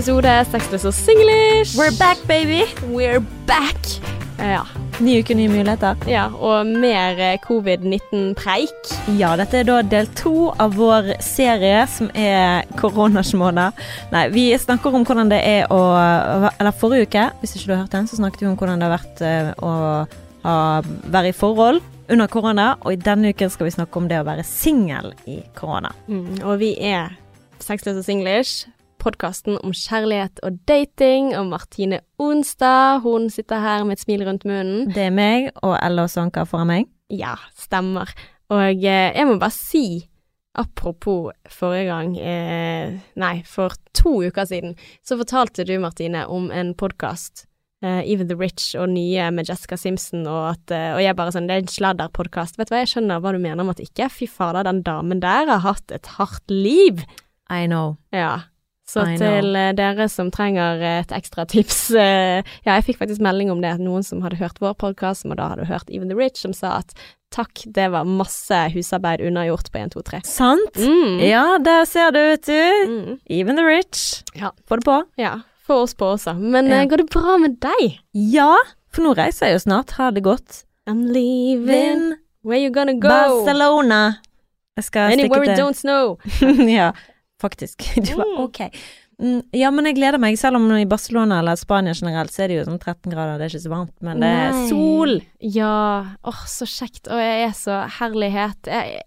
episode Sexless og singlish. We're back, baby! We're back. Ja. Ny uke, nye muligheter. ja, og mer eh, covid-19-preik. Ja, dette er da del to av vår serie som er koronasmåneder. Nei, vi snakker om hvordan det er å Eller forrige uke, hvis ikke du har hørt den, så snakket vi om hvordan det har vært eh, å ha, være i forhold under korona. Og i denne uken skal vi snakke om det å være singel i korona. Mm, og vi er Sexless og singlish. Podkasten om kjærlighet og dating. Og Martine Onstad. hun sitter her med et smil rundt munnen. Det er meg og Ella Sanka foran meg. Ja, stemmer. Og eh, jeg må bare si, apropos forrige gang, eh, nei, for to uker siden, så fortalte du, Martine, om en podkast, eh, Even the Rich og nye med Jessica Simpson, og at eh, Og jeg bare sånn, det er en sladderpodkast. Vet du hva, jeg skjønner hva du mener med at ikke. Fy fader, den damen der har hatt et hardt liv. I know. Ja. Så til eh, dere som trenger et ekstra tips eh, Ja, jeg fikk faktisk melding om det, noen som hadde hørt vår podkast, som da hadde hørt Even the Rich, som sa at takk, det var masse husarbeid unnagjort på 1, 2, 3. Sant? Mm. Ja, der ser du, vet du. Mm. Even the rich. Ja. Få det på. ja. Få oss på også. Men Ja. eh, går det bra med deg? Ja, for nå reiser jeg jo snart. Har det godt. I'm leaving. Where you gonna go? Barcelona. Jeg skal Anywhere we don't snow. Ja, faktisk. Du var Mm. ok. Mm, Ja, men jeg gleder meg, selv om i Barcelona eller Spania generelt, så er det jo sånn 13 grader, det er ikke så varmt, men det er Nei. sol. Ja. Åh, så kjekt. Og jeg er så herlighet. Jeg,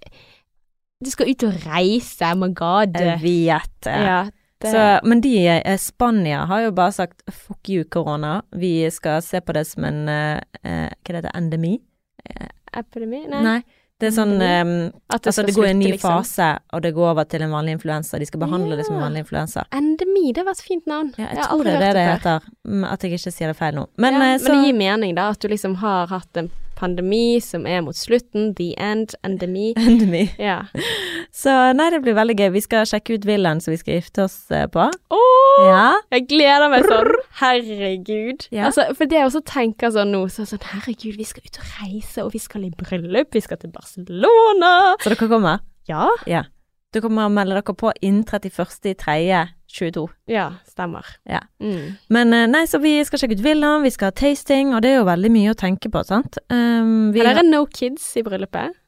du skal ut og reise, my god. Jeg vet det. Ja, Så, men de i Spania har jo bare sagt fuck you, korona. Vi skal se på det som en uh, eh, Hva heter det, endemi? Epidemi? Nei. Nei. Det er sånn eh, At det Altså, det går i en ny liksom. fase, og det går over til en vanlig influensa. De skal behandle det som en vanlig influensa. Endemi, det var et fint navn. Ja, jeg, jeg, tror det er det det heter. Mm, At jeg ikke sier det feil nå. Men, ja, så, men det gir mening, da, at du liksom har hatt en pandemi som er mot slutten. The end. Endemi. Endemi. Ja. Så nei, det blir veldig gøy. Vi skal sjekke ut villaen som vi skal gifte oss eh, på. Oh, Ja. Jeg gleder meg sånn. Herregud. Ja. Altså, for det jeg også tenker sånn nå, så sånn herregud, vi skal ut og reise, og vi skal i bryllup, vi skal til Barcelona. Så dere kommer? Ja. Ja. Dere kommer og melde dere på innen 31.3.22. Ja, stemmer. Ja. Mm. Men eh, nei, så vi skal sjekke ut villaen, vi skal ha tasting, og det er jo veldig mye å tenke på, sant? Um, vi Er det no kids i bryllupet?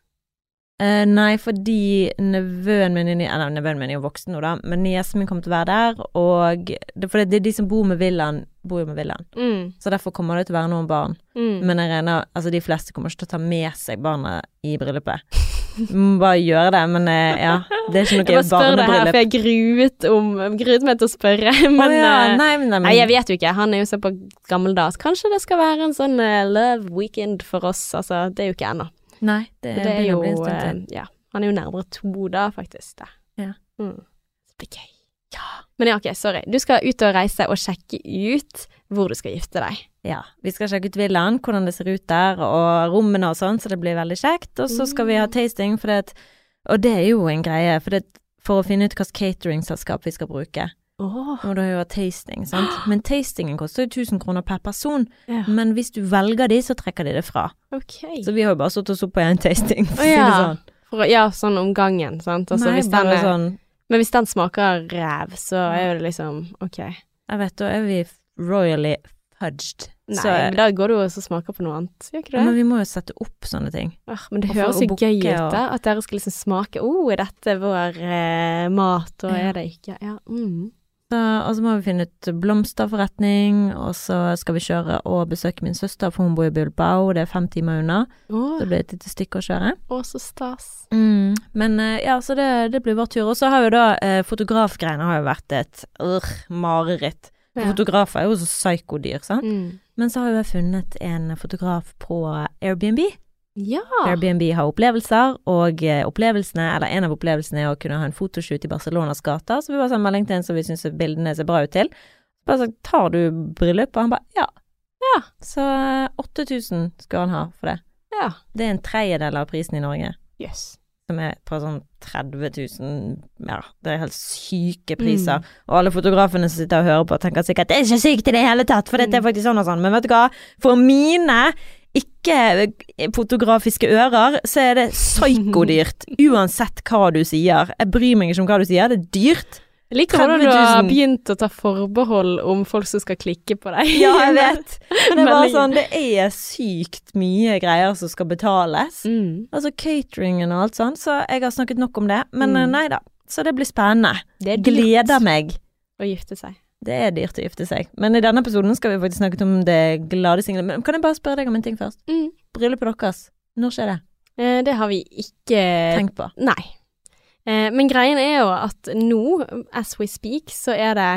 Uh, nei, fordi nevøen min Eller nevøen min er jo voksen nå, da, men niesen min kommer til å være der, og det, For det er de som bor med villaen, bor jo med villaen, Mm. så derfor kommer det til å være noen barn. Mm. Men jeg regner Altså, de fleste kommer ikke til å ta med seg barna i bryllupet. Må bare gjøre det, men eh, ja. Det er ikke Jeg noe bare spør det her, for barnebryllup. jeg gruet, om, gruet meg til å spørre, men oh, ja, eh, nei, men, nei, men Nei, jeg vet jo ikke. Han er jo så på gammeldags. Kanskje det skal være en sånn eh, love weekend for oss. Altså, det er jo ikke ennå. Nei, det, Det er jo. Ja. Han er jo nærmere to da, faktisk. Da. Ja. Mm. Det blir gøy. Ja. Men ja, ok, sorry. Du skal ut og reise og sjekke ut hvor du skal gifte deg. Ja. Vi skal sjekke ut villaen, hvordan det ser ut der, og rommene og sånn, så det blir veldig kjekt. Og så skal vi ha tasting, for det, og det er jo en greie, for, det, for å finne ut hvilket cateringselskap vi skal bruke. Åh. Og da du jo tasting, sant. Men tastingen koster jo 1000 kroner per person. Ja. Men hvis du velger de, så trekker de det fra. Okay. Så vi har jo bare stått og opp på én tasting, for å ja. sånn. For, ja, sånn om gangen, sant. Altså, Nei, hvis den er, sånn Men hvis den smaker ræv, så er det liksom ok. Jeg vet, da er vi royally fudged. Nei, Så, men da går du og så smaker på noe annet, gjør ikke det? men vi må jo sette opp sånne ting. Ah, men det Og høres jo gøy ut, og- da. At dere skal liksom smake Å, er dette vår eh, mat, og Ja. er det ikke Ja. Mm. Så, og så må vi finne ut blomsterforretning, og så skal vi kjøre og besøke min søster, for hun bor i Bilbao, det er fem timer unna. Oh. Så det blir et lite stykke å kjøre. å, så stas. Mm. Men eh, ja, så det, det blir vår tur. Og så har jo da eh, fotografgreiene har jo vært et øh, mareritt. Ja. Fotografer er jo så psykodyr, sant. Mm. Men så har jo jeg funnet en fotograf på Airbnb. Ja. Airbnb har opplevelser, og eh, opplevelsene, eller en av opplevelsene er å kunne ha en fotoshoot i Barcelonas gater. Så vi bare sendte melding til en som vi syns bildene ser bra ut til. Bare sagt 'tar du bryllup?' Og han bare 'ja'. Ja. Så eh, 8000 skulle han ha for det. Ja. Det er en tredjedel av prisen i Norge. Jøss. Som er på sånn 30 000 Ja, det er helt syke priser. Mm. Og alle fotografene som sitter og hører på, tenker sikkert 'det er ikke sykt i det hele tatt', for dette er Mm. faktisk sånn og sånn. Men vet du hva? For mine ikke-fotografiske ører, så er det psykodyrt. Uansett hva du sier. Jeg bryr meg ikke om hva du sier, det er dyrt. Jeg liker hvordan du har begynt å ta forbehold om folk som skal klikke på deg. Ja, jeg vet. Men det er sånn, det er sykt mye greier som skal betales. Mm. Altså cateringen og alt sånn, så jeg har snakket nok om det. Men Mm. eh, nei da. Så det blir spennende. Det er Gleder meg. å gifte seg. Det er dyrt å gifte seg. Men i denne episoden skal vi faktisk snakke om det glade signalet. Men kan jeg bare spørre deg om en ting først? Mm. Bryllupet deres, når skjer det? Eh, det har vi ikke Tenkt på. Nei. Eh, men greien er jo at nå, as we speak, så er det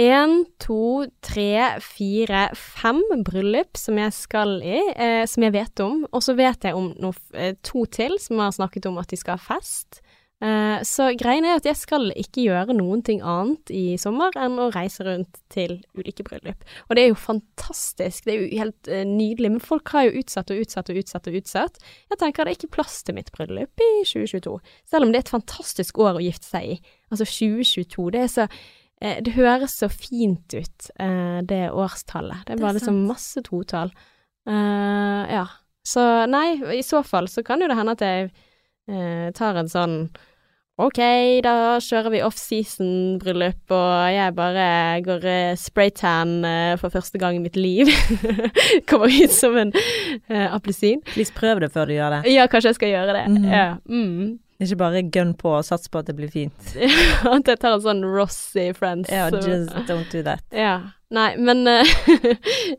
én, to, tre, fire, fem bryllup som jeg skal i, eh, som jeg vet om. Og så vet jeg om noe, eh, to til som har snakket om at de skal ha fest. Eh, så greien er at jeg skal ikke gjøre noen ting annet i sommer enn å reise rundt til ulike bryllup. Og det er jo fantastisk, det er jo helt eh, nydelig, men folk har jo utsatt og utsatt og utsatt og utsatt. Jeg tenker det er ikke plass til mitt bryllup i 2022, selv om det er et fantastisk år å gifte seg i. Altså 2022, det er så eh, Det høres så fint ut, det årstallet. Det er Det bare liksom masse totall. Uh, ja. Så nei, i så fall så kan jo det hende at jeg tar en sånn Ok, da kjører vi off-season-bryllup, og jeg bare går eh, spraytan eh, for første gang i mitt liv. Kommer ut som en eh, appelsin. Please prøv det før du gjør det. Ja, kanskje jeg skal gjøre det. Mm. Ja. Mm. Ikke bare gun på og sats på at det blir fint. At jeg tar en sånn rossy Friends. Ja, yeah, just don't do that. ja. Nei, men uh,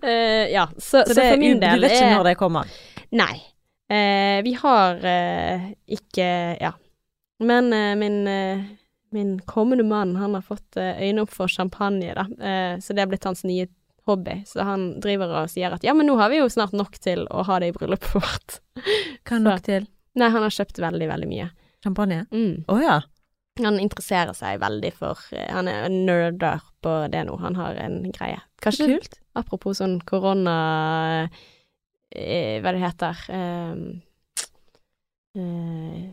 uh, Ja, så, så, Så, det, for min du vet ikke når det kommer? Nei. Eh, vi har eh, ikke Ja. Men eh, min, eh, min kommende mann, han har fått eh, øynene opp for champagne, da. Eh, så det er blitt hans nye hobby. Så han driver og sier at ja, men nå har vi jo snart nok til å ha det i bryllupet vårt. Hva Så- nok til? Nei, han har kjøpt veldig, veldig mye. Champagne? Mm. oh, ja. Han interesserer seg veldig for Han er nerder på det nå. Han har en greie. Kanskje Kult. Apropos sånn korona eh, Hva det heter eh, eh,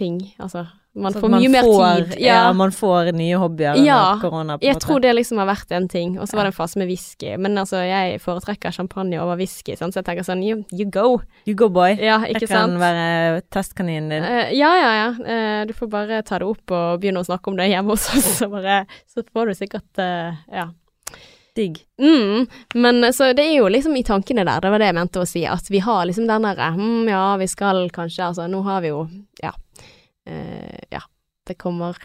Ting. Altså, man Så får man mye mer får, tid. Ja. man får nye hobbyer Ja, korona. Jeg måte. tror det liksom har vært en ting. Og så var det en fase med whisky. Men altså, jeg foretrekker champagne over whisky, sånn, så jeg tenker sånn you, you go. You go, boy. Ja, Jeg sant? kan være testkaninen din. Uh, ja, ja, ja. Uh, du får bare ta det opp og begynne å snakke om det hjemme hos oss, så bare Så får du sikkert uh, Ja. Digg. Mm, men så det er jo liksom i tankene der, det var det jeg mente å si, at vi har liksom den derre hm, ja, vi skal kanskje, altså nå har vi jo Ja. Uh, ja. Det kommer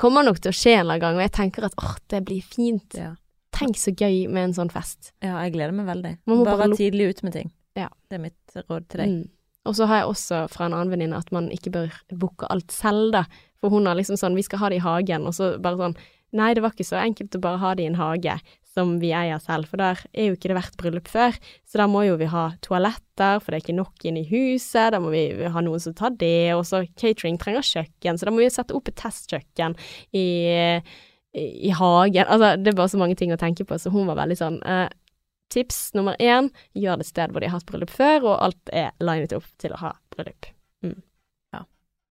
Kommer nok til å skje en eller annen gang, og jeg tenker at åh, det blir fint. Ja. Tenk så gøy med en sånn fest. ja, jeg gleder meg veldig. Bare bare tidlig ute med ting. Ja. Det er mitt råd til deg. Mm. Og så har jeg også fra en annen venninne at man ikke bør booke alt selv, da. For hun har liksom sånn, vi skal ha det i hagen, og så bare sånn, nei, det var ikke så enkelt å bare ha det i en hage som vi eier selv, for der er jo ikke det vært bryllup før. Så da må jo vi ha toaletter, for det er ikke nok inne i huset, da må vi ha noen som tar det, og så catering trenger kjøkken, så da må vi sette opp et testkjøkken i, i, hagen. Altså, det er bare så mange ting å tenke på, så hun var veldig sånn, eh, Tips nummer én, gjør det et sted hvor de har hatt bryllup før, og alt er linet opp til å ha bryllup. Ja,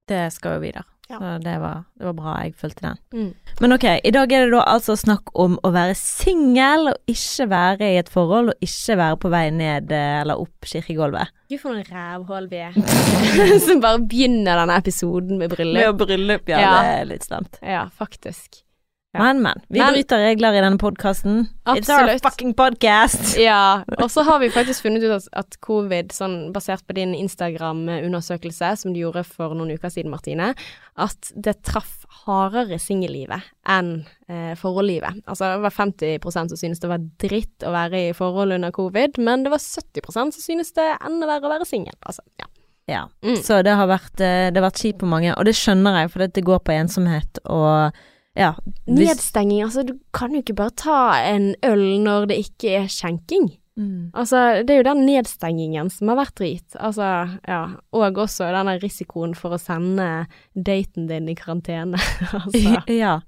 Det skal jo vi der. Ja. Så det var, det var bra jeg fulgte den. Mm. Men ok, i dag er det da altså snakk om å være singel, og ikke være i et forhold, og ikke være på vei ned eh, eller opp kirkegulvet. Gud, for noen rævhull vi er. Som bare begynner denne episoden med bryllup. Med bryllup, ja, Ja. det er litt slemt. Ja, faktisk. Ja. Men, men. Vi Men- bryter regler i denne podkasten. It's our fucking podcast! Ja, og så har vi faktisk funnet ut at, covid, sånn basert på din Instagram-undersøkelse som du gjorde for noen uker siden, Martine, at det traff hardere singellivet enn eh, forholdlivet. Altså det var 50% som synes det var dritt å være i forhold under covid, men det var 70% som synes det enda verre å være singel. Altså, ja. Ja. Mm. Så det har vært, eh, det har vært kjipt på mange, og det skjønner jeg, for det går på ensomhet og ja. hvis- Nedstenging, altså du kan jo ikke bare ta en øl når det ikke er skjenking. Mm. Altså, det er jo den nedstengingen som har vært drit. Altså, ja. Og også denne risikoen for å sende daten din i karantene. altså. Ja.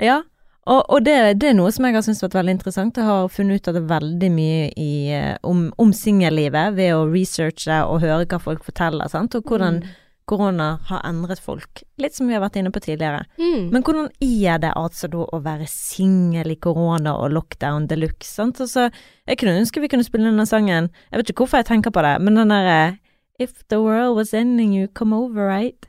ja. Og, og det, det er noe som jeg har syntes vært veldig interessant. Jeg har funnet ut av det veldig mye i, eh, om, om singellivet ved å researche og høre hva folk forteller, sant? og hvordan korona har endret folk. Litt som vi har vært inne på tidligere. Mm. Men hvordan er det altså da å være singel i korona og lockdown de luxe, sant? Altså, jeg kunne ønske vi kunne spille denne sangen. Jeg vet ikke hvorfor jeg tenker på det, men den derre If the world was ending, you'd come over, right?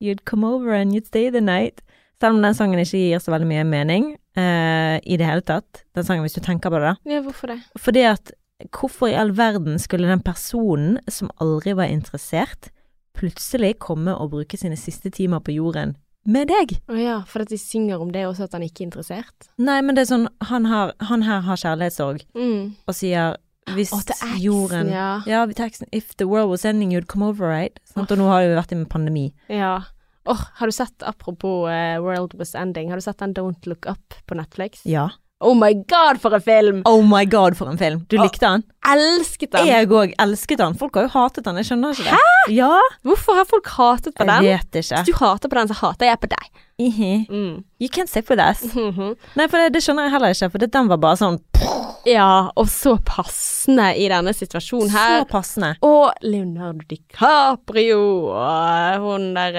You'd come over and you'd stay the night. Selv om den sangen ikke gir så veldig mye mening uh, i det hele tatt. Den sangen, hvis du tenker på det, da. Ja, hvorfor det? Fordi at hvorfor i all verden skulle den personen som aldri var interessert, plutselig komme og bruke sine siste timer på jorden med deg? Å ja, for at de synger om det også, at han ikke er interessert? Nei, men det er sånn, han, har, han her har kjærlighetssorg Mm. og sier hvis oh, eksen, jorden ja. Ja, teksten If the world was ending, you'd come over, right? Sant? Og nå har vi vært i en pandemi. Ja. Åh, har du sett, apropos uh, World Was Ending, har du sett den Don't Look Up på Netflix? Ja. Oh my god, for en film! Oh my god, for en film. Du likte den? Elsket den! Jeg òg elsket den. Folk har jo hatet den, jeg skjønner ikke det. Hæ? Ja, Hvorfor har folk hatet på jeg den? vet ikke. Hvis du hater på den, så hater jeg på deg. Ihi. Mm. You can't sit with us. -hmm. Nei, for det, det skjønner jeg heller ikke, for det, den var bare sånn Ja, og så passende i denne situasjonen her. så passende. Og Leonardo DiCaprio og hun der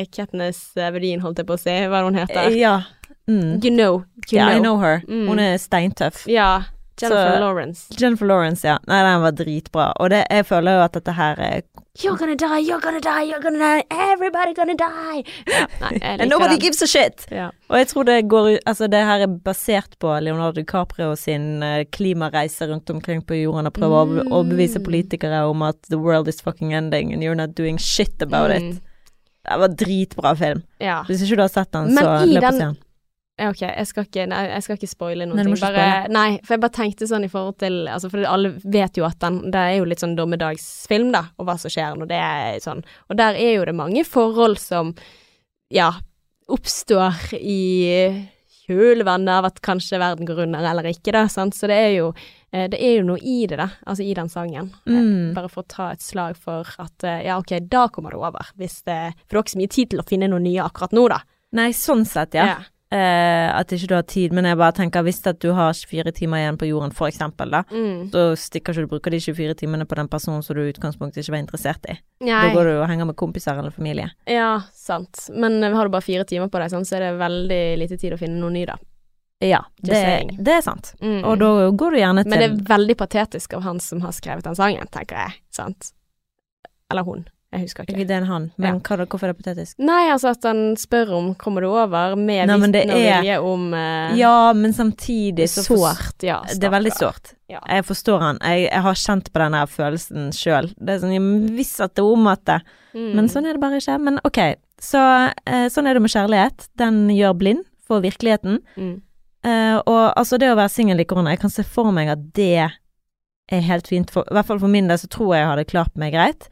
uh, Katniss Everdeen, holdt jeg på å si. Hva er det hun heter? Ja. Mm. You know. You Yeah, I know. know her. Mm. Hun er steintøff. Ja. Jennifer Så- Lawrence. Jennifer Lawrence, ja. Nei, den var dritbra. Og det, jeg føler jo at dette her er You're gonna die, you're gonna die, you're gonna die, everybody gonna die. Ja, nei, And nobody den. gives a shit! Ja. Og jeg tror det går Altså, det her er basert på Leonardo DiCaprio sin eh, klimareise rundt omkring på jorden og prøve å overbe- Mm. overbevise politikere om at the world is fucking ending and you're not doing shit about it. Mm. Det var dritbra film. Ja. Hvis ikke du har sett den, Men så løp og se den. Ja, Ok, jeg skal ikke, nei, jeg skal ikke spoile noe. Nei, du må ikke bare, nei, for jeg bare tenkte sånn i forhold til altså For alle vet jo at den Det er jo litt sånn dommedagsfilm, da, og hva som skjer når det er sånn. Og der er jo det mange forhold som ja, oppstår i kjølvannet av at kanskje verden går under eller ikke, da. Sant? Så det er jo eh, det er jo noe i det, da. Altså i den sangen. Eh, Mm. Bare for å ta et slag for at eh, ja, ok, da kommer det over. Hvis det For du har ikke så mye tid til å finne noe nye akkurat nå, da. Nei, sånn sett, ja. Eh, at ikke du har tid. Men jeg bare tenker, hvis at du har 24 timer igjen på jorden, for eksempel, da. Mm. Så stikker ikke du bruker de 24 timene på den personen som du i utgangspunktet ikke var interessert i. Nei. Da går du og henger med kompiser eller familie. Ja, sant. Men eh, har du bare fire timer på deg, sånn, så er det veldig lite tid å finne noe ny, da. Ja, det, det er sant. Mm. Og da går du gjerne til Men det er veldig patetisk av han som har skrevet den sangen, tenker jeg. Sant? Eller hun. Jeg husker ikke. Det er en han, men Ja. hvorfor er det patetisk? Nei, altså at han spør om 'kommer du over?' med Nei, viten og vilje om eh, Ja, men samtidig så Sårt, ja. Det er veldig sårt. Ja. Jeg forstår han. Jeg, jeg har kjent på den følelsen sjøl. Det er sånn, jeg visste at det om at det Mm. Men sånn er det bare ikke. Men ok, så eh, sånn er det med kjærlighet. Den gjør blind for virkeligheten. Mm. Eh, og altså, det å være singel i korona, jeg kan se for meg at det er helt fint. For, I hvert fall for min del så tror jeg jeg hadde klart meg greit.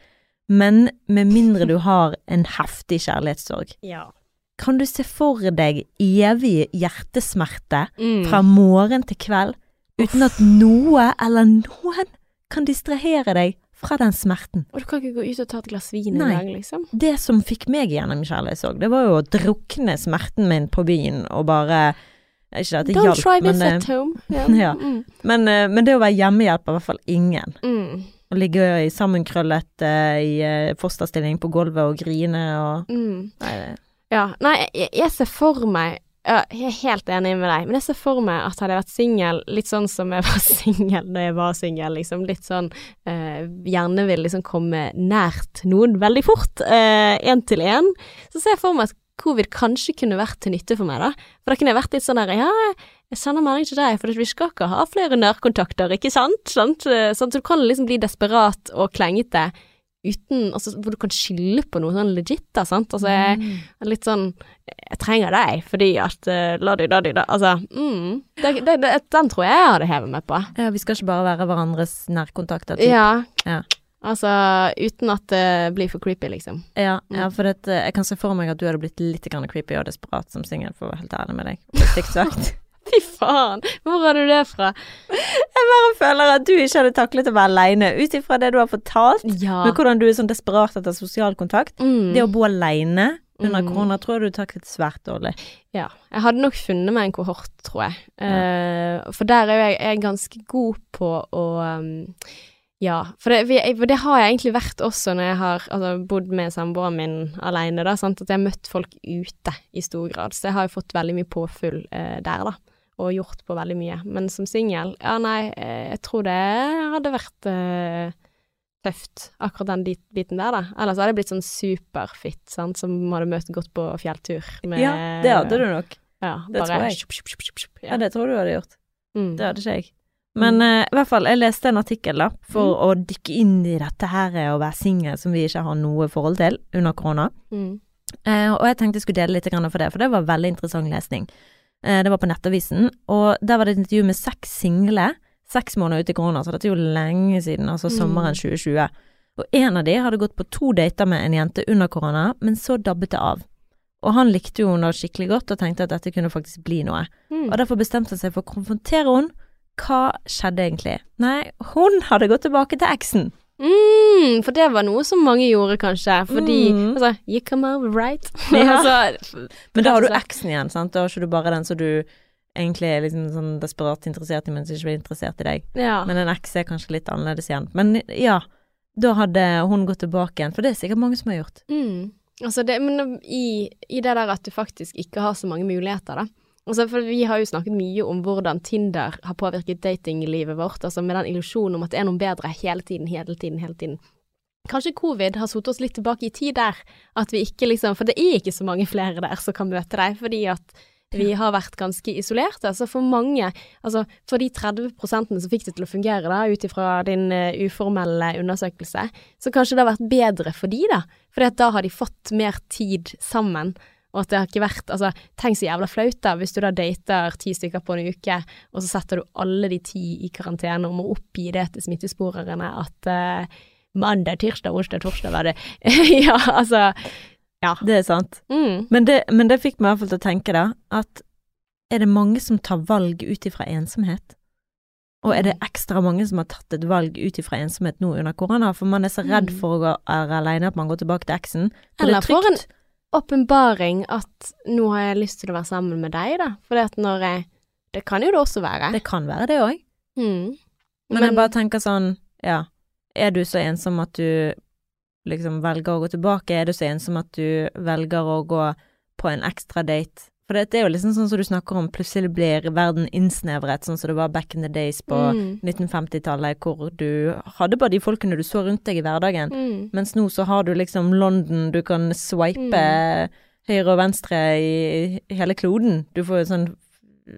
Men med mindre du har en heftig kjærlighetssorg, Ja. kan du se for deg evig hjertesmerte Mm. fra morgen til kveld uten at noe eller noen kan distrahere deg fra den smerten? Og du kan ikke gå ut og ta et glass vin en gang, liksom? Det som fikk meg gjennom kjærlighetssorg, det var jo å drukne smerten min på byen og bare Ikke at det Don't hjalp, try this men, at home. Yeah. Ja. Mm. men, eh, men det å være hjemmehjelp er i hvert fall ingen. Mm. Å ligge i sammenkrøllet uh, i eh, fosterstilling på gulvet og grine og Mm. Nei, Ja, nei, jeg, jeg ser for meg Jeg er helt enig med deg, men jeg ser for meg at hadde jeg vært singel, litt sånn som jeg var singel da jeg var singel, liksom, litt sånn eh, Gjerne vil liksom komme nært noen veldig fort, én til én, så ser jeg for meg at covid kanskje kunne vært til nytte for meg, da. For da kunne jeg vært litt sånn der Ja, jeg sender melding til deg, for vi skal ikke ha flere nærkontakter, ikke sant? Sant? Sånn, så du kan liksom bli desperat og klengete uten Altså, hvor du kan skylde på noe sånn legit, da, sant? Altså, jeg er litt sånn Jeg trenger deg fordi at uh, la-di-da-di-da Altså, mm, det, det, det, den tror jeg jeg hadde hevet meg på. Ja, vi skal ikke bare være hverandres nærkontakter. typ. Ja. Ja. Altså, uten at det blir for creepy, liksom. Ja, Mm. ja, for det, jeg kan se for meg at du hadde blitt litt grann creepy og desperat som singel, for å være helt ærlig med deg. Fy faen! Hvor har du det fra? Jeg bare føler at du ikke hadde taklet å være aleine, ut ifra det du har fortalt. Ja. med hvordan du er sånn desperat etter sosial kontakt. Mm. Det å bo aleine under Mm. korona tror jeg du taklet svært dårlig. Ja. Jeg hadde nok funnet meg en kohort, tror jeg. Eh, for der er jo jeg, jeg er ganske god på å um, Ja, for det, for det har jeg egentlig vært også når jeg har altså, bodd med samboeren min alene, da, sant? at jeg har møtt folk ute i stor grad. Så jeg har jo fått veldig mye påfyll eh, der, da. Og gjort på veldig mye. Men som singel, ja nei, eh, jeg tror det hadde vært eh, tøft, akkurat den biten der, da. Ellers hadde jeg blitt sånn superfit, sant, som hadde møtt godt på fjelltur. med- Ja, det hadde du nok. Ja, det bare tror jeg. sjup, Ja, det tror du hadde gjort. Mm. Det hadde ikke jeg. Men uh, i hvert fall, jeg leste en artikkel da, for å dykke inn i dette her å være singel som vi ikke har noe forhold til under korona. Mm. Uh, og jeg tenkte jeg skulle dele litt grann for det, for det var veldig interessant lesning. Uh, det var på Nettavisen, og der var det et intervju med seks single, seks måneder ute i korona, så dette er jo lenge siden, altså Mm. sommeren 2020. Og en av de hadde gått på to dater med en jente under korona, men så dabbet det av. Og han likte jo henne skikkelig godt og tenkte at dette kunne faktisk bli noe. Mm. Og derfor bestemte han seg for å konfrontere henne. Hva skjedde egentlig? Nei, hun hadde gått tilbake til eksen. Mm, for det var noe som mange gjorde, kanskje. Fordi Mm. altså, You come over, right? Ja. altså, Men da har du eksen igjen, sant? Da har ikke du bare den som du egentlig er liksom sånn desperat interessert i, men som ikke blir interessert i deg. Ja. Men en eks er kanskje litt annerledes igjen. Men ja, da hadde hun gått tilbake igjen, for det er sikkert mange som har gjort. Mm. Altså det, men i, i det der at du faktisk ikke har så mange muligheter, da. Altså for vi har jo snakket mye om hvordan Tinder har påvirket datinglivet vårt, altså med den illusjonen om at det er noe bedre hele tiden, hele tiden, hele tiden. Kanskje covid har satt oss litt tilbake i tid der, at vi ikke liksom For det er ikke så mange flere der som kan møte deg, fordi at vi har vært ganske isolerte. Så for mange, altså for de 30 som fikk det til å fungere, da, ut ifra din eh, uformelle undersøkelse, så kanskje det har vært bedre for de, da. For da har de fått mer tid sammen. Og at det har ikke vært Altså, tenk så jævla flaut, da, hvis du da dater ti stykker på en uke, og så setter du alle de ti i karantene og må oppgi det til smittesporerne at uh, mandag, tirsdag, onsdag, torsdag var det Ja, altså Ja. Det er sant. Mm. Men det, men det fikk meg i hvert fall til å tenke, da, at er det mange som tar valg ut ifra ensomhet? Og er det ekstra mange som har tatt et valg ut ifra ensomhet nå under korona, for man er så redd Mm. for å være alene at man går tilbake til eksen? Eller er for en. Åpenbaring at nå har jeg lyst til å være sammen med deg, da. For at når jeg Det kan jo det også være. Det kan være det òg. Mm. Men, jeg bare tenker sånn, ja, er du så ensom at du liksom velger å gå tilbake? Er du så ensom at du velger å gå på en ekstra date? For det er jo liksom sånn som du snakker om, plutselig blir verden innsnevret, sånn som det var back in the days på Mm. 1950-tallet, hvor du hadde bare de folkene du så rundt deg i hverdagen. Mm. Mens nå så har du liksom London, du kan swipe Mm. høyre og venstre i hele kloden. Du får jo sånn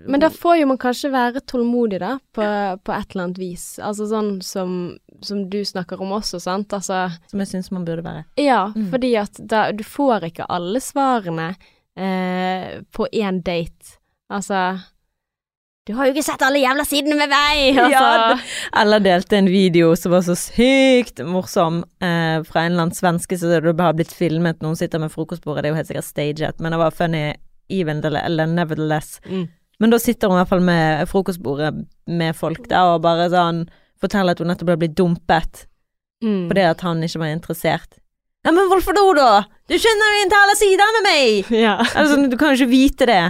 Men da får jo man kanskje være tålmodig, da, på, på et eller annet vis. Altså sånn som, som du snakker om også, sant. Altså Som jeg syns man burde være. Ja, Mm. fordi at da Du får ikke alle svarene eh, på én date. Altså Du har jo ikke sett alle jævla sidene med meg! Altså. Ja, Eller delte en video som var så sykt morsom eh, fra en eller annen svenske som har blitt filmet. Noen sitter med frokostbordet, det er jo helt sikkert staged, men det var funny even eller nevertheless. Mm. Men da sitter hun i hvert fall med frokostbordet med folk der og bare sånn forteller at hun nettopp ble blitt dumpet Mm. fordi at han ikke var interessert. Ja, men hvorfor da, da? Du skjønner ikke alle sider med meg! Ja. Altså, du kan jo ikke vite det.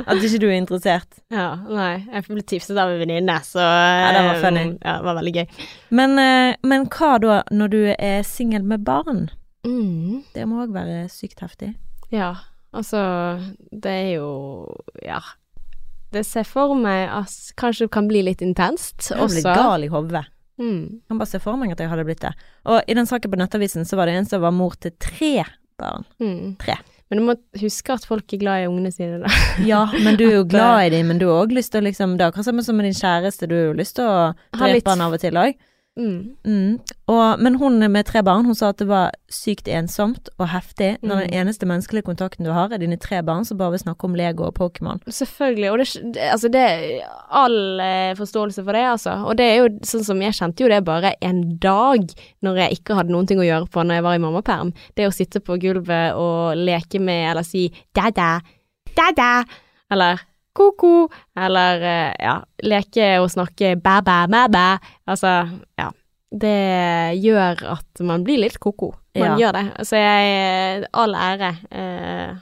At ikke du er interessert. ja. Nei, jeg ble tipset av en venninne, så Ja, det var eh, funny. Ja, det var veldig gøy. Men, eh, men hva da når du er singel med barn? Mm. Det må òg være sykt heftig. Ja, altså Det er jo Ja. Det ser for meg at kanskje det kan bli litt intenst Jeg blir også. gal i hodet. Mm. Jeg kan bare se for meg at jeg hadde blitt det. Og i den saken på Nettavisen så var det en som var mor til tre barn. Mm. Tre. Men du må huske at folk er glad i ungene sine, da. Ja, men du er jo glad i dem, men du har òg lyst til å liksom Det er akkurat samme som med din kjæreste, du har jo lyst til å drepe han av og til òg. Mm. Mm. Og, men hun med tre barn, hun sa at det var sykt ensomt og heftig når den Mm. eneste menneskelige kontakten du har, er dine tre barn som bare vil snakke om Lego og Pokémon. Selvfølgelig, og det, altså det all eh, forståelse for det, altså. Og det er jo sånn som jeg kjente jo det bare en dag når jeg ikke hadde noen ting å gjøre på når jeg var i mammaperm. Det å sitte på gulvet og leke med eller si dada, dada, eller ko-ko, eller eh, ja, leke og snakke bæ-bæ, mæ-bæ. Altså, ja. Det gjør at man blir litt ko-ko. Man Ja. gjør det. Så jeg All ære. Eh,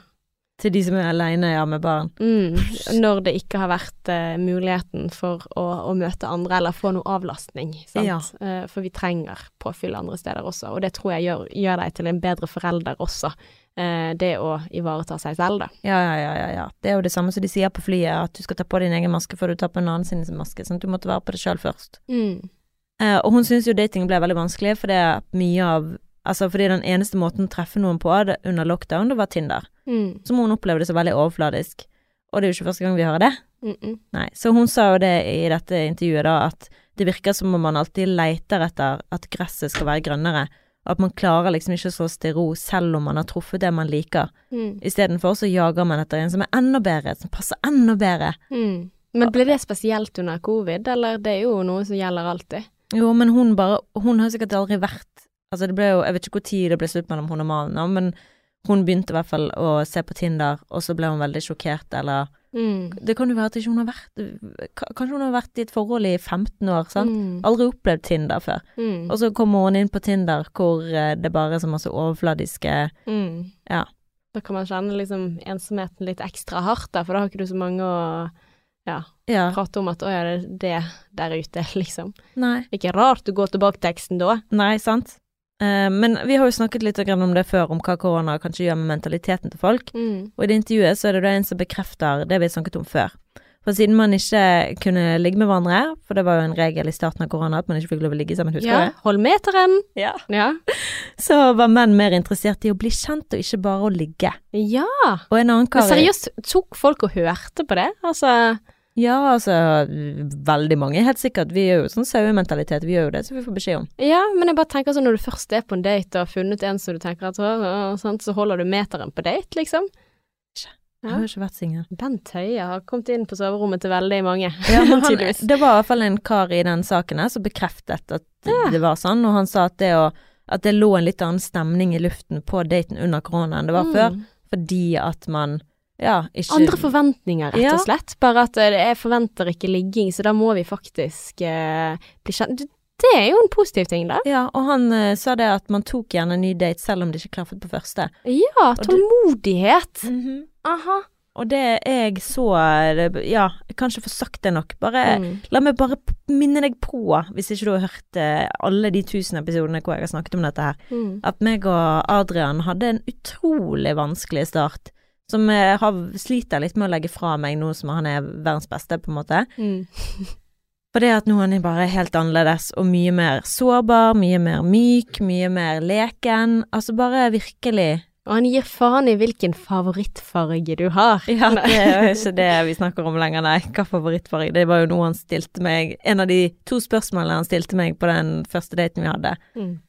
Til de som er aleine ja, med barn. Mm, når det ikke har vært eh, muligheten for å, å møte andre eller få noe avlastning. Sant? Ja. Eh, for vi trenger påfyll andre steder også, og det tror jeg gjør, gjør deg til en bedre forelder også. Eh, det å ivareta seg selv, da. Ja, ja, ja, ja, ja. Det er jo det samme som de sier på flyet, at du skal ta på din egen maske før du tar på en annen sin maske. Sånn du måtte være på det sjøl først. Mm. Eh, og hun syns jo dating ble veldig vanskelig, fordi mye av Altså fordi den eneste måten å treffe noen på det, under lockdown, det var Tinder. Mm. Som hun opplevde så veldig overfladisk. Og det er jo ikke første gang vi hører det. Mm -mm. Nei. Så hun sa jo det i dette intervjuet, da, at det virker som om man alltid leter etter at gresset skal være grønnere. At man klarer liksom ikke å slå seg til ro selv om man har truffet det man liker. Mm. Istedenfor så jager man etter en som er enda bedre, som passer enda bedre. Mm. Men ble det spesielt under covid, eller det er jo noe som gjelder alltid? Jo, men hun bare Hun har sikkert aldri vært Altså, det ble jo Jeg vet ikke hvor tid det ble slutt mellom hun og mannen, men hun begynte i hvert fall å se på Tinder, og så ble hun veldig sjokkert, eller Mm. Det kan jo være at ikke hun har vært Kanskje hun har vært i et forhold i 15 år, sant? Mm. Aldri opplevd Tinder før. Mm. Og så kommer hun inn på Tinder hvor eh, det bare er så masse overfladiske Mm. Ja. Da kan man kjenne liksom ensomheten litt ekstra hardt, da, for da har ikke du så mange å ja, Ja. prate om at 'å ja, det er det der ute', liksom. Nei. Ikke rart du går tilbake til teksten da. Nei, sant. Eh, men vi har jo snakket litt om det før, om hva korona kanskje gjør med mentaliteten til folk. Mm. Og i det intervjuet så er det en som bekrefter det vi snakket om før. For siden man ikke kunne ligge med hverandre, for det var jo en regel i starten av korona at man ikke fikk lov å ligge sammen, husker Ja, du? hold meteren! Ja. Ja. Så var menn mer interessert i å bli kjent og ikke bare å ligge. ja. Og en annen kar seriøst, tok folk og hørte på det? Altså Ja, altså veldig mange, helt sikkert. Vi er jo sånn sauementalitet, vi gjør jo det, så vi får beskjed om. Ja, men jeg bare tenker sånn når du først er på en date og har funnet en som du tenker at sant, så holder du meteren på date, liksom. Jeg Ja. har jo ikke vært singel. Bent Høie har kommet inn på soverommet til veldig mange, Ja, men han, det var i hvert fall en kar i den saken her som bekreftet at Ja. det var sånn, og han sa at det, å, at det lå en litt annen stemning i luften på daten under korona enn det var før, Mm. fordi at man ja, ikke Andre forventninger, rett og slett. Bare at eh, jeg forventer ikke ligging, så da må vi faktisk eh, bli kjent. Det- er jo en positiv ting, da. Ja, og han uh, sa det at man tok gjerne en ny date selv om det ikke klaffet på første. Ja, det- -hmm. Aha. Og det jeg så Ja, jeg kan ikke få sagt det nok. Bare Mm. La meg bare minne deg på, hvis ikke du har hørt eh, alle de tusen episodene hvor jeg har snakket om dette her, Mm. at meg og Adrian hadde en utrolig vanskelig start. Som jeg har, sliter litt med å legge fra meg nå som han er verdens beste, på en måte. Mm. For det at nå er bare helt annerledes, og mye mer sårbar, mye mer myk, mye mer leken. Altså bare virkelig Og han gir faen i hvilken favorittfarge du har. Ja, det er jo ikke det vi snakker om lenger, nei. Hva favorittfarge? Det var jo noe han stilte meg En av de to spørsmålene han stilte meg på den første daten vi hadde. Mm.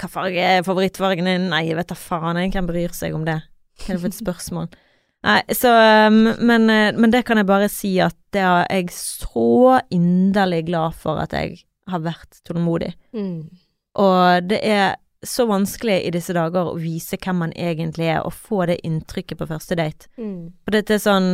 Hva farge er favorittfargen din? Nei, jeg vet da faen, jeg. Hvem bryr seg om det? Hva er det for et spørsmål? Nei, så um, men, eh, men det kan jeg bare si at det er jeg så inderlig glad for at jeg har vært tålmodig. Mm. Og det er så vanskelig i disse dager å vise hvem man egentlig er, og få det inntrykket på første date. Mm. For dette er sånn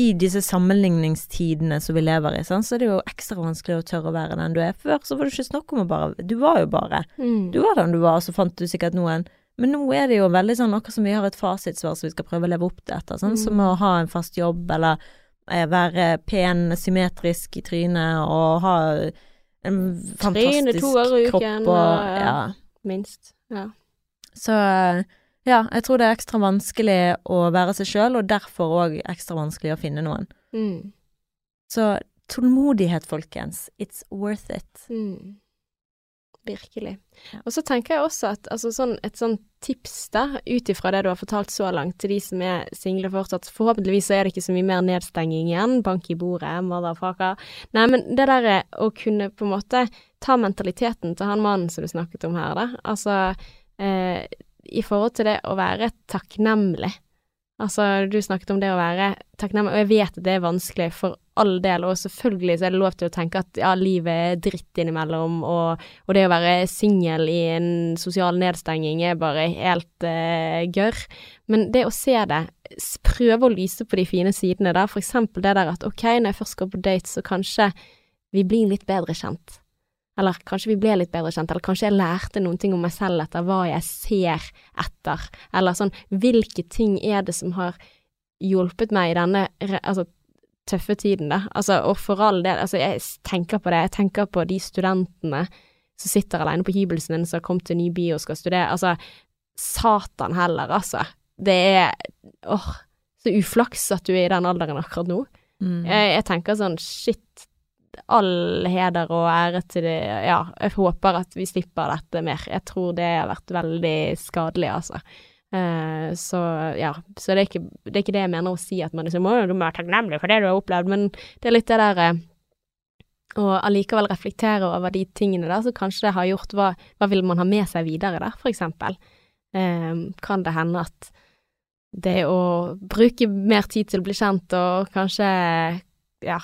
I disse sammenligningstidene som vi lever i, sånn, så er det jo ekstra vanskelig å tørre å være den du er. Før så var det ikke snakk om å bare Du var jo bare. Mm. Du var den du var, og så fant du sikkert noen. Men nå er det jo veldig sånn akkurat som vi har et fasitsvar som vi skal prøve å leve opp til etter. Sånn, Mm. Som å ha en fast jobb, eller eh, være pen, symmetrisk i trynet, og ha en fantastisk to ganger i kropp uken, og og, ja. Minst. Ja. Så ja, jeg tror det er ekstra vanskelig å være seg sjøl, og derfor òg ekstra vanskelig å finne noen. Mm. Så tålmodighet, folkens. It's worth it. Mm. Virkelig. Og så tenker jeg også at altså, sånn, et sånn tips, da, ut ifra det du har fortalt så langt, til de som er single fortsatt, forhåpentligvis så er det ikke så mye mer nedstenging igjen, bank i bordet, motherfucker. Nei, men det derre å kunne på en måte ta mentaliteten til han mannen som du snakket om her, da, altså eh, i forhold til det å være takknemlig. Altså, du snakket om det å være takknemlig, og jeg vet at det er vanskelig for all del, og selvfølgelig så er det lov til å tenke at ja, livet er dritt innimellom, og, og det å være singel i en sosial nedstenging er bare helt uh, gørr. Men det å se det, prøve å lyse på de fine sidene da, for eksempel det der at ok, når jeg først går på date, så kanskje vi blir litt bedre kjent. Eller kanskje vi ble litt bedre kjent, eller kanskje jeg lærte noen ting om meg selv etter hva jeg ser etter, eller sånn, hvilke ting er det som har hjulpet meg i denne altså, tøffe tiden, da. Altså, og for all del, altså, jeg tenker på det, jeg tenker på de studentene som sitter alene på hybelen sin, som har kommet til ny by og skal studere, altså, satan heller, altså. Det er, åh, så uflaks at du er i den alderen akkurat nå. Mm. Jeg, jeg tenker sånn, shit, all heder og ære til det Ja, jeg håper at vi slipper dette mer. Jeg tror det har vært veldig skadelig, altså. Uh, så ja, så det er, ikke, det er ikke det jeg mener å si at man liksom du må være takknemlig for det du har opplevd, men det er litt det der uh, å allikevel reflektere over de tingene der som kanskje det har gjort, hva, hva vil man ha med seg videre der, for eksempel. Uh, kan det hende at det å bruke mer tid til å bli kjent og kanskje, ja,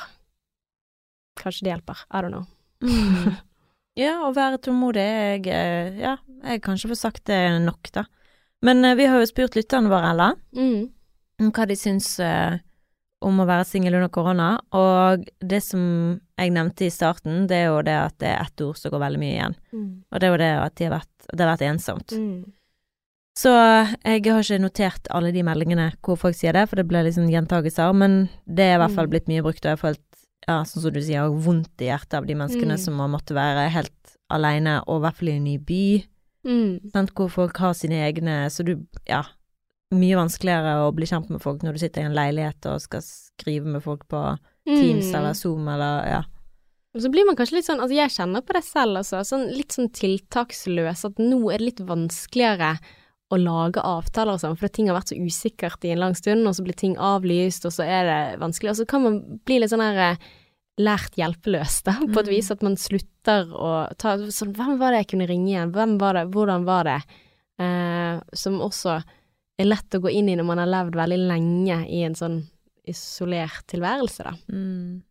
kanskje det hjelper, I don't know. Mm. Ja, å være tålmodig, jeg eh, Ja, jeg kan ikke få sagt det nok, da. Men eh, vi har jo spurt lytterne våre, Ella, Mm. hva de syns eh, om å være singel under korona, og det som jeg nevnte i starten, det er jo det at det er ett ord som går veldig mye igjen, Mm. og det er jo det at de har vært, det har vært ensomt. Mm. Så jeg har ikke notert alle de meldingene hvor folk sier det, for det ble liksom gjentagelser, men det er i hvert fall Mm. blitt mye brukt, og jeg har følt, ja, sånn som du sier, vondt i hjertet av de menneskene Mm. som har måttet være helt alene, og i hvert fall i en ny by, Mm. sant, hvor folk har sine egne, så du, ja, mye vanskeligere å bli kjent med folk når du sitter i en leilighet og skal skrive med folk på Teams Mm. eller Zoom eller, ja. Og så blir man kanskje litt sånn, altså jeg kjenner på det selv, altså, sånn, litt sånn tiltaksløs, at nå er det litt vanskeligere å lage avtaler og sånn, for ting har vært så usikkert i en lang stund, og så blir ting avlyst, og så er det vanskelig, og så kan man bli litt sånn her eh, lært hjelpeløs, da, på et Mm. vis at man slutter å ta sånn, hvem var det jeg kunne ringe igjen, hvem var det, hvordan var det, eh, som også er lett å gå inn i når man har levd veldig lenge i en sånn isolert tilværelse, da. Mm.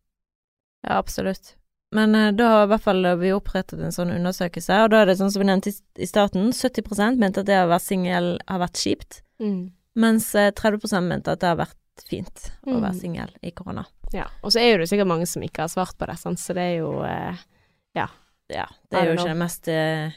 Ja, absolutt. Men eh, da har i hvert fall vi opprettet en sånn undersøkelse, og da er det sånn som vi nevnte i, starten, 70% mente at det å være singel har vært kjipt, Mm. mens eh, 30% mente at det har vært fint å være Mm. singel i korona. Ja, og så er jo det sikkert mange som ikke har svart på det, sant? så det er jo eh, Ja, det er jo ikke det mest eh,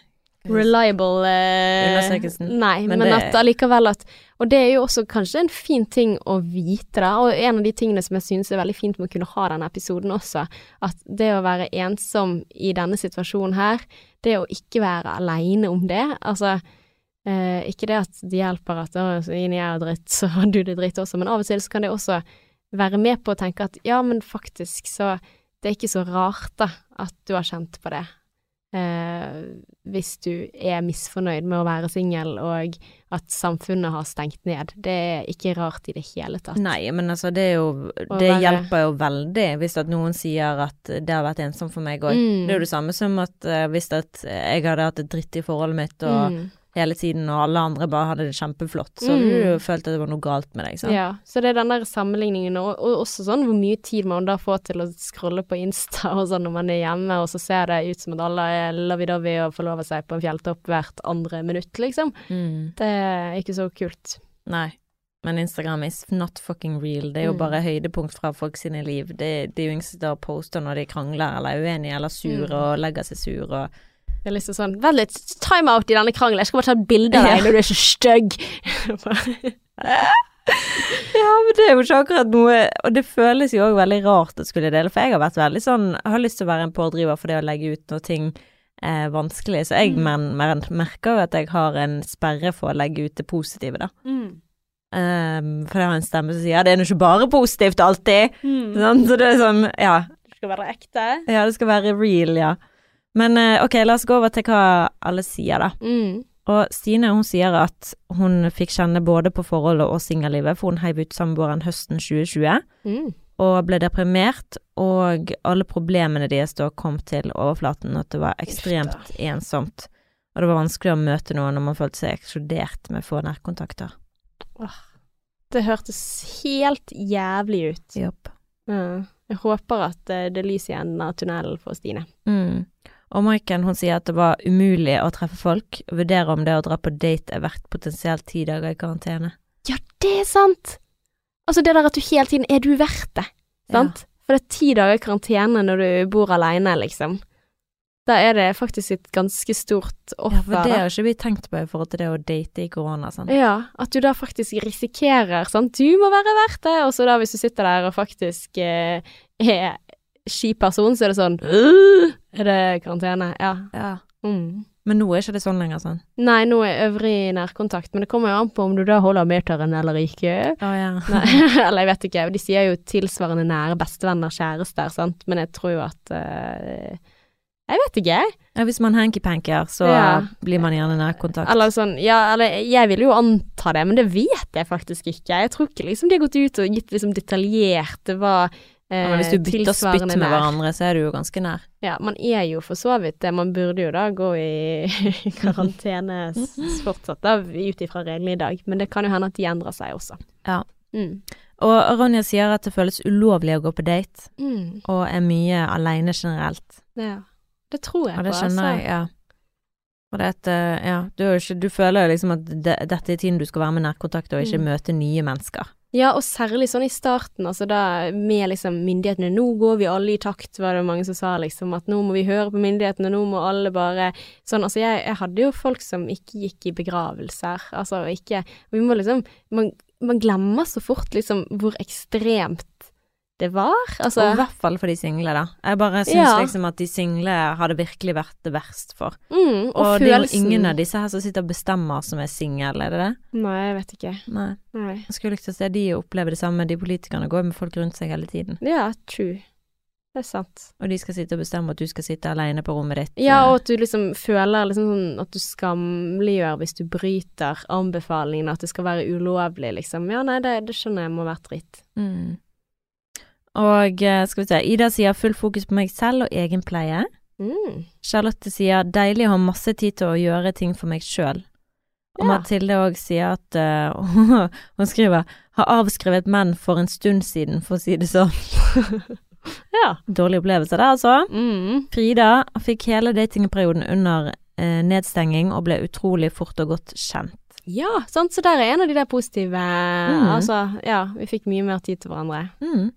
reliable eh, Undersøkelsen. Nei, Men men, det- at allikevel at Og det er jo også kanskje en fin ting å vite, da, og en av de tingene som jeg synes er veldig fint med å kunne ha denne episoden også, at det å være ensom i denne situasjonen her, det å ikke være aleine om det, altså eh, ikke det at det hjelper at å, så inn jeg er dritt, så har du det dritt også, men av og til så kan det også være med på å tenke at ja, men faktisk så det er ikke så rart da at du har kjent på det. Eh, hvis du er misfornøyd med å være singel og at samfunnet har stengt ned. Det er ikke rart i det hele tatt. Nei, men altså, det jo Det være- hjelper jo veldig hvis at noen sier at det har vært ensomt for meg òg. Mm. Det er jo det samme som at eh, hvis at jeg hadde hatt et dritt i forholdet mitt og Mm. Hele tiden, og alle andre bare hadde det kjempeflott, så Mm. hadde du jo følt at det var noe galt med deg, sant. Ja, så det er den der sammenligningen, og, og også sånn hvor mye tid man da får til å scrolle på Insta og sånn når man er hjemme, og så ser det ut som at alle er lovey-dovey og forlover seg på en fjelltopp hvert andre minutt, liksom. Mm. Det er ikke så kult. Nei. Men Instagram is not fucking real. Det er jo Mm. bare høydepunkt fra folk sine liv. Det, det er jo ingen som poster når de krangler eller er uenige eller sur Mm. og legger seg sur og Det er liksom sånn Vent litt, time out i denne krangelen, jeg skal bare ta et bilde av deg når du er så stygg. Ja, men det er jo ikke akkurat noe Og det føles jo òg veldig rart å skulle dele, for jeg har vært veldig sånn Jeg har lyst til å være en pådriver for det å legge ut når ting er vanskelig, så jeg Mm. mer, men, merker jo at jeg har en sperre for å legge ut det positive, da. mm. Um, for jeg har en stemme som sier ja, det er nå ikke bare positivt alltid. Mm. Sånn, så det er sånn, ja. Det skal være ekte. Ja, det skal være real, ja. Men eh, ok, la oss gå over til hva alle sier, da. Mm. Og Stine hun sier at hun fikk kjenne både på forholdet og singellivet, for hun heiv ut samboeren høsten 2020, Mm. og ble deprimert, og alle problemene deres da kom til overflaten, at det var ekstremt ensomt. Og det var vanskelig å møte noen når man følte seg ekskludert med få nærkontakter. Det hørtes helt jævlig ut. Jobb. Mm. Jeg håper at eh, det er lys i enden av tunnelen for Stine. Mm. Og Maiken hun sier at det var umulig å treffe folk, og vurderer om det å dra på date er verdt potensielt ti dager i karantene. Ja, det er sant! Altså det der at du hele tiden Er du verdt det? Sant? For det er ti dager i karantene når du bor aleine, liksom. Da er det faktisk et ganske stort offer. Ja, for det har ikke vi tenkt på i forhold til det å date i korona. Sant? Ja, at du da faktisk risikerer, sant. Du må være verdt det, og så da hvis du sitter der og faktisk eh, er skiperson, så er det sånn «Øh, Er det karantene? Ja. Ja. Mm. Men nå er ikke det sånn lenger, sånn. Nei, nå er øvrig nærkontakt, men det kommer jo an på om du da holder meteren eller ikke. Å ja. Eller jeg vet ikke. De sier jo tilsvarende nære bestevenner, kjærester, sant, men jeg tror jo at uh, Jeg vet ikke. ja. Hvis man hanky-panker, så Ja. blir man gjerne nærkontakt. Eller sånn, ja, eller jeg vil jo anta det, men det vet jeg faktisk ikke. Jeg tror ikke liksom de har gått ut og gitt liksom detaljert hva eh, Ja, men hvis du bytter spytt med nær. hverandre, så er du jo ganske nær. Ja, man er jo for så vidt det. Man burde jo da gå i karantene fortsatt, da, ut ifra reglene i dag. Men det kan jo hende at de endrer seg også. Ja. Mm. Og Ronja sier at det føles ulovlig å gå på date, Mm. og er mye aleine generelt. Ja. Det tror jeg Og det på, skjønner altså. jeg, ja. Og det at, eh, ja, du, du føler jo liksom at det, dette er tiden du skal være med nærkontakt og ikke Mm. møte nye mennesker. Ja, og særlig sånn i starten, altså da med liksom myndighetene. Nå går vi alle i takt, var det mange som sa liksom, at nå må vi høre på myndighetene, nå må alle bare Sånn, altså jeg, jeg hadde jo folk som ikke gikk i begravelser, altså ikke Vi må liksom Man, man glemmer så fort liksom hvor ekstremt det var, altså. og i hvert fall for de single, da. Jeg bare syns Ja. liksom at de single hadde virkelig vært det verst for. mm, Og, og, det er jo ingen av disse her som sitter og bestemmer som er single, er det det? Nei, jeg vet ikke. Nei. Nei. Jeg skulle likt å se de oppleve det samme. De politikerne går med folk rundt seg hele tiden. Ja, true. Det er sant. Og de skal sitte og bestemme at du skal sitte alene på rommet ditt. Ja, eh, og at du liksom føler liksom sånn at du skamliggjør hvis du bryter anbefalingene, at det skal være ulovlig, liksom. Ja, nei, det, det skjønner jeg må være dritt. Mm. Og eh, skal vi se, Ida sier full fokus på meg selv og egenpleie. Mm. Charlotte sier deilig å ha masse tid til å gjøre ting for meg sjøl. Og Ja. Mathilde òg sier at uh, Hun skriver har avskrevet menn for en stund siden, for å si det sånn. Ja. Dårlig opplevelse der, altså. Mm. Frida fikk hele datingperioden under uh, nedstenging og ble utrolig fort og godt kjent. Ja, sant, så der er en av de der positive Mm. Altså, ja, vi fikk mye mer tid til hverandre. Mm.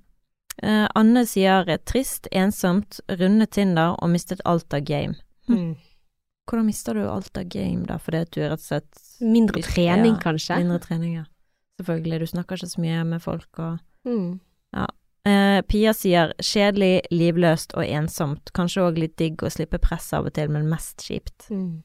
Eh, Anne sier trist, ensomt, runde Tinder og mistet alt av game. Mm. Hvordan mister du alt av game, da? Fordi at du rett og slett Mindre Ja, trening, kanskje. Mindre trening, ja. Selvfølgelig. Du snakker ikke så mye med folk og Mm. eh, Pia sier kjedelig, livløst og ensomt. Kanskje òg litt digg å slippe press av og til, men mest kjipt. Mm.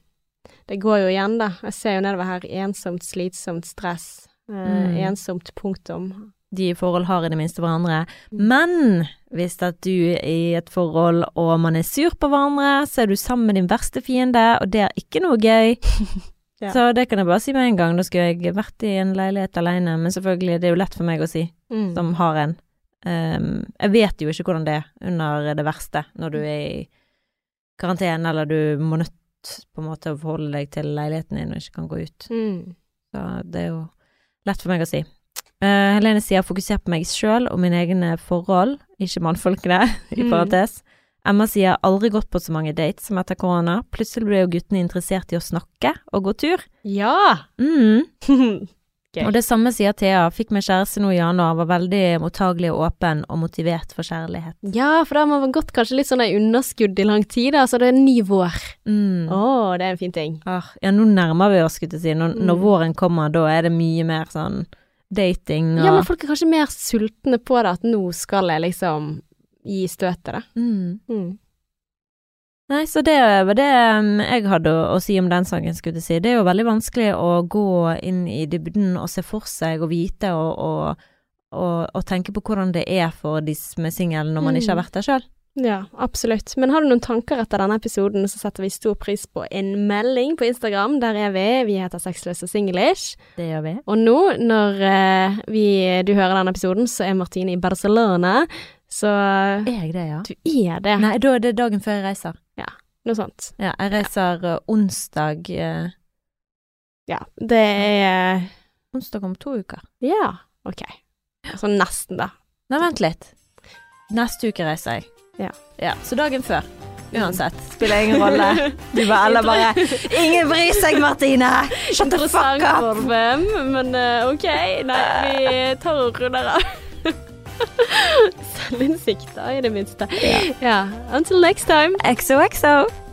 Det går jo igjen, da. Jeg ser jo nedover her. Ensomt, slitsomt, stress. Uh. Ensomt, punktum. De i forhold har i det minste hverandre. Men hvis at du er i et forhold og man er sur på hverandre, så er du sammen med din verste fiende, og det er ikke noe gøy. Ja. Så det kan jeg bare si med en gang. Da skulle jeg vært i en leilighet alene, men selvfølgelig, det er jo lett for meg å si, Mm. som har en. Um, jeg vet jo ikke hvordan det er under det verste, når du er i karantene, eller du må nødt på en måte å forholde deg til leiligheten din og ikke kan gå ut. Mm. Så det er jo lett for meg å si. Eh, Helene sier fokuser på meg sjøl og mine egne forhold, ikke mannfolkene, i Mm. parentes. Emma sier aldri gått på så mange dates som etter korona. Plutselig ble jo guttene interessert i å snakke og gå tur. Ja! Mm. okay. Og det samme sier Thea. Fikk meg kjæreste nå i januar, var veldig mottagelig og åpen og motivert for kjærlighet. Ja, for da har man gått kanskje litt sånn i underskudd i lang tid, da, så det er en ny vår. Mm. Å, det er en fin ting. Ah, ja, nå nærmer vi oss, skulle jeg si. Når, når Mm. våren kommer, da er det mye mer sånn dating og Ja, men folk er kanskje mer sultne på det, at nå skal jeg liksom gi støt til det. mm. Mm. Nei, så det var det um, jeg hadde å, å si om den saken, skulle jeg si. Det er jo veldig vanskelig å gå inn i dybden og se for seg og vite og, og, og, og tenke på hvordan det er for de som er single når man Mm. ikke har vært der sjøl. Ja, absolutt. Men har du noen tanker etter denne episoden, så setter vi stor pris på en melding på Instagram. Der er vi. Vi heter Sexløs og singlish. Det gjør vi. Og nå, når eh, vi, du hører denne episoden, så er Martine i Barcelona. Så Er jeg det, ja? du er det. Nei, da er det dagen før jeg reiser. Ja, Noe sånt. Ja, jeg reiser ja. onsdag uh, Ja. Det er Onsdag om to uker. Ja, ok. Altså nesten, da. Nei, vent litt. Neste uke reiser jeg. Ja. ja. Så dagen før. Uansett. Spiller ingen rolle. Du bare eller bare Ingen bryr seg, Martine! Shut the fuck up! for hvem, men eh, ok. Nei, vi tar og runder av. Selvinnsikt, da, i det minste. Ja. Until next time. XOXO.